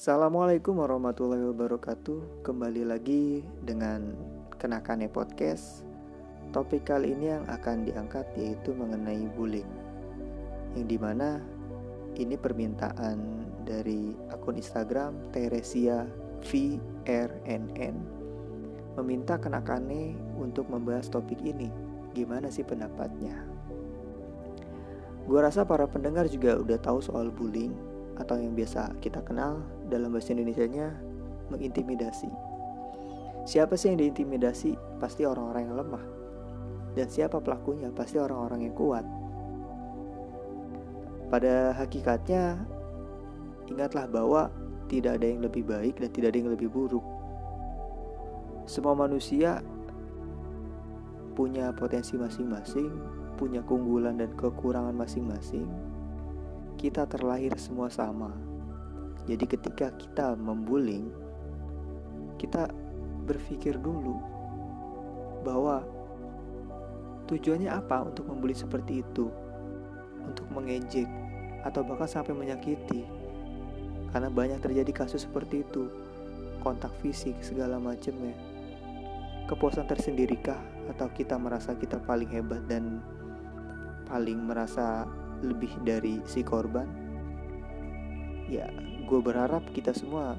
Assalamualaikum warahmatullahi wabarakatuh. Kembali lagi dengan Kenakane Podcast. Topik kali ini yang akan diangkat yaitu mengenai bullying. Yang di mana ini permintaan dari akun Instagram Teresia VRNN Meminta Kenakane untuk membahas topik ini. Gimana sih pendapatnya? Gue rasa para pendengar juga udah tahu soal bullying atau yang biasa kita kenal dalam bahasa Indonesia-nya mengintimidasi. Siapa sih yang diintimidasi? Pasti orang-orang yang lemah. Dan siapa pelakunya? Pasti orang-orang yang kuat. Pada hakikatnya, ingatlah bahwa tidak ada yang lebih baik dan tidak ada yang lebih buruk. Semua manusia punya potensi masing-masing, punya keunggulan dan kekurangan masing-masing kita terlahir semua sama. Jadi ketika kita membuling, kita berpikir dulu bahwa tujuannya apa untuk membuli seperti itu? Untuk mengejek atau bahkan sampai menyakiti. Karena banyak terjadi kasus seperti itu. Kontak fisik segala macamnya. Kepuasan tersendirikah atau kita merasa kita paling hebat dan paling merasa lebih dari si korban ya gue berharap kita semua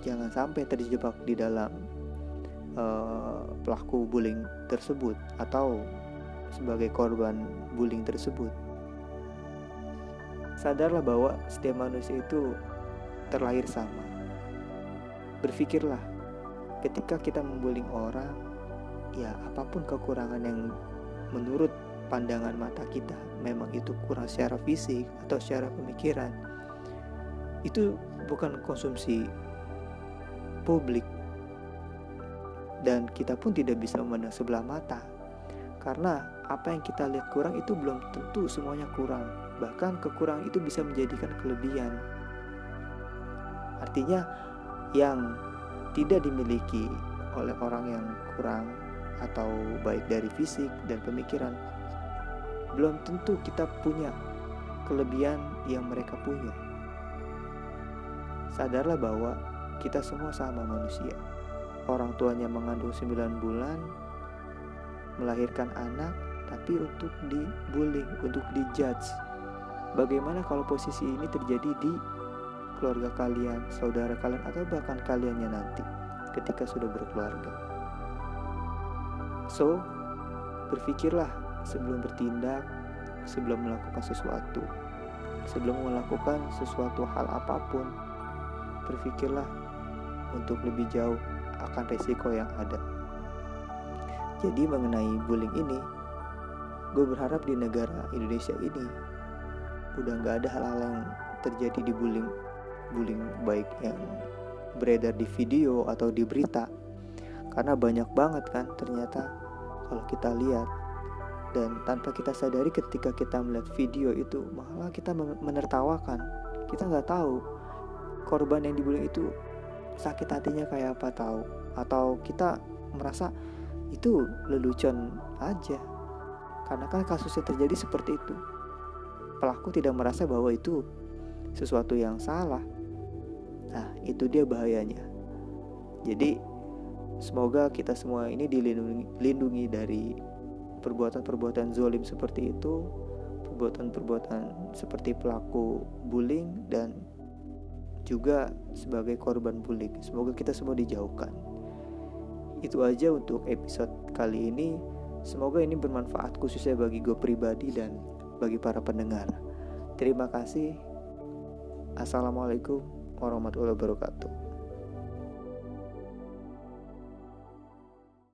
jangan sampai terjebak di dalam uh, pelaku bullying tersebut atau sebagai korban bullying tersebut. Sadarlah bahwa setiap manusia itu terlahir sama. Berpikirlah ketika kita membullying orang ya apa pun kekurangan yang menurut pandangan mata kita memang itu kurang secara fisik atau secara pemikiran. Itu bukan konsumsi publik. Dan kita pun tidak bisa memandang sebelah mata. Karena apa yang kita lihat kurang itu belum tentu semuanya kurang. Bahkan kekurangan itu bisa menjadikan kelebihan. Artinya yang tidak dimiliki oleh orang yang kurang atau baik dari fisik dan pemikiran belum tentu kita punya kelebihan yang mereka punya. Sadarlah bahwa kita semua sama manusia. Orang tuanya mengandung 9 bulan, melahirkan anak, tapi untuk dibullying, untuk dijudge. Bagaimana kalau posisi ini terjadi di keluarga kalian, saudara kalian, atau bahkan kaliannya nanti ketika sudah berkeluarga? So, berpikirlah sebelum bertindak, sebelum melakukan sesuatu. Sebelum melakukan sesuatu hal apa pun, berpikirlah untuk lebih jauh akan resiko yang ada. Jadi mengenai bullying ini, gue berharap di negara Indonesia ini udah nggak ada hal-hal yang terjadi di bullying, bullying baik yang beredar di video atau di berita, karena banyak banget kan ternyata kalau kita lihat dan tanpa kita sadari ketika kita melihat video itu malah kita menertawakan. Kita nggak tahu korban yang dibully itu sakit hatinya kayak apa tahu. Atau kita merasa itu lelucon aja. Karena kan kasusnya terjadi seperti itu. Pelaku tidak merasa bahwa itu sesuatu yang salah. Nah itu dia bahayanya. Jadi semoga kita semua ini dilindungi dari perbuatan-perbuatan zolim seperti itu, perbuatan-perbuatan seperti pelaku bullying dan juga sebagai korban bullying. Semoga kita semua dijauhkan. Itu aja untuk episode kali ini. Semoga ini bermanfaat khususnya bagi gue pribadi dan bagi para pendengar. Terima kasih. Assalamualaikum warahmatullahi wabarakatuh.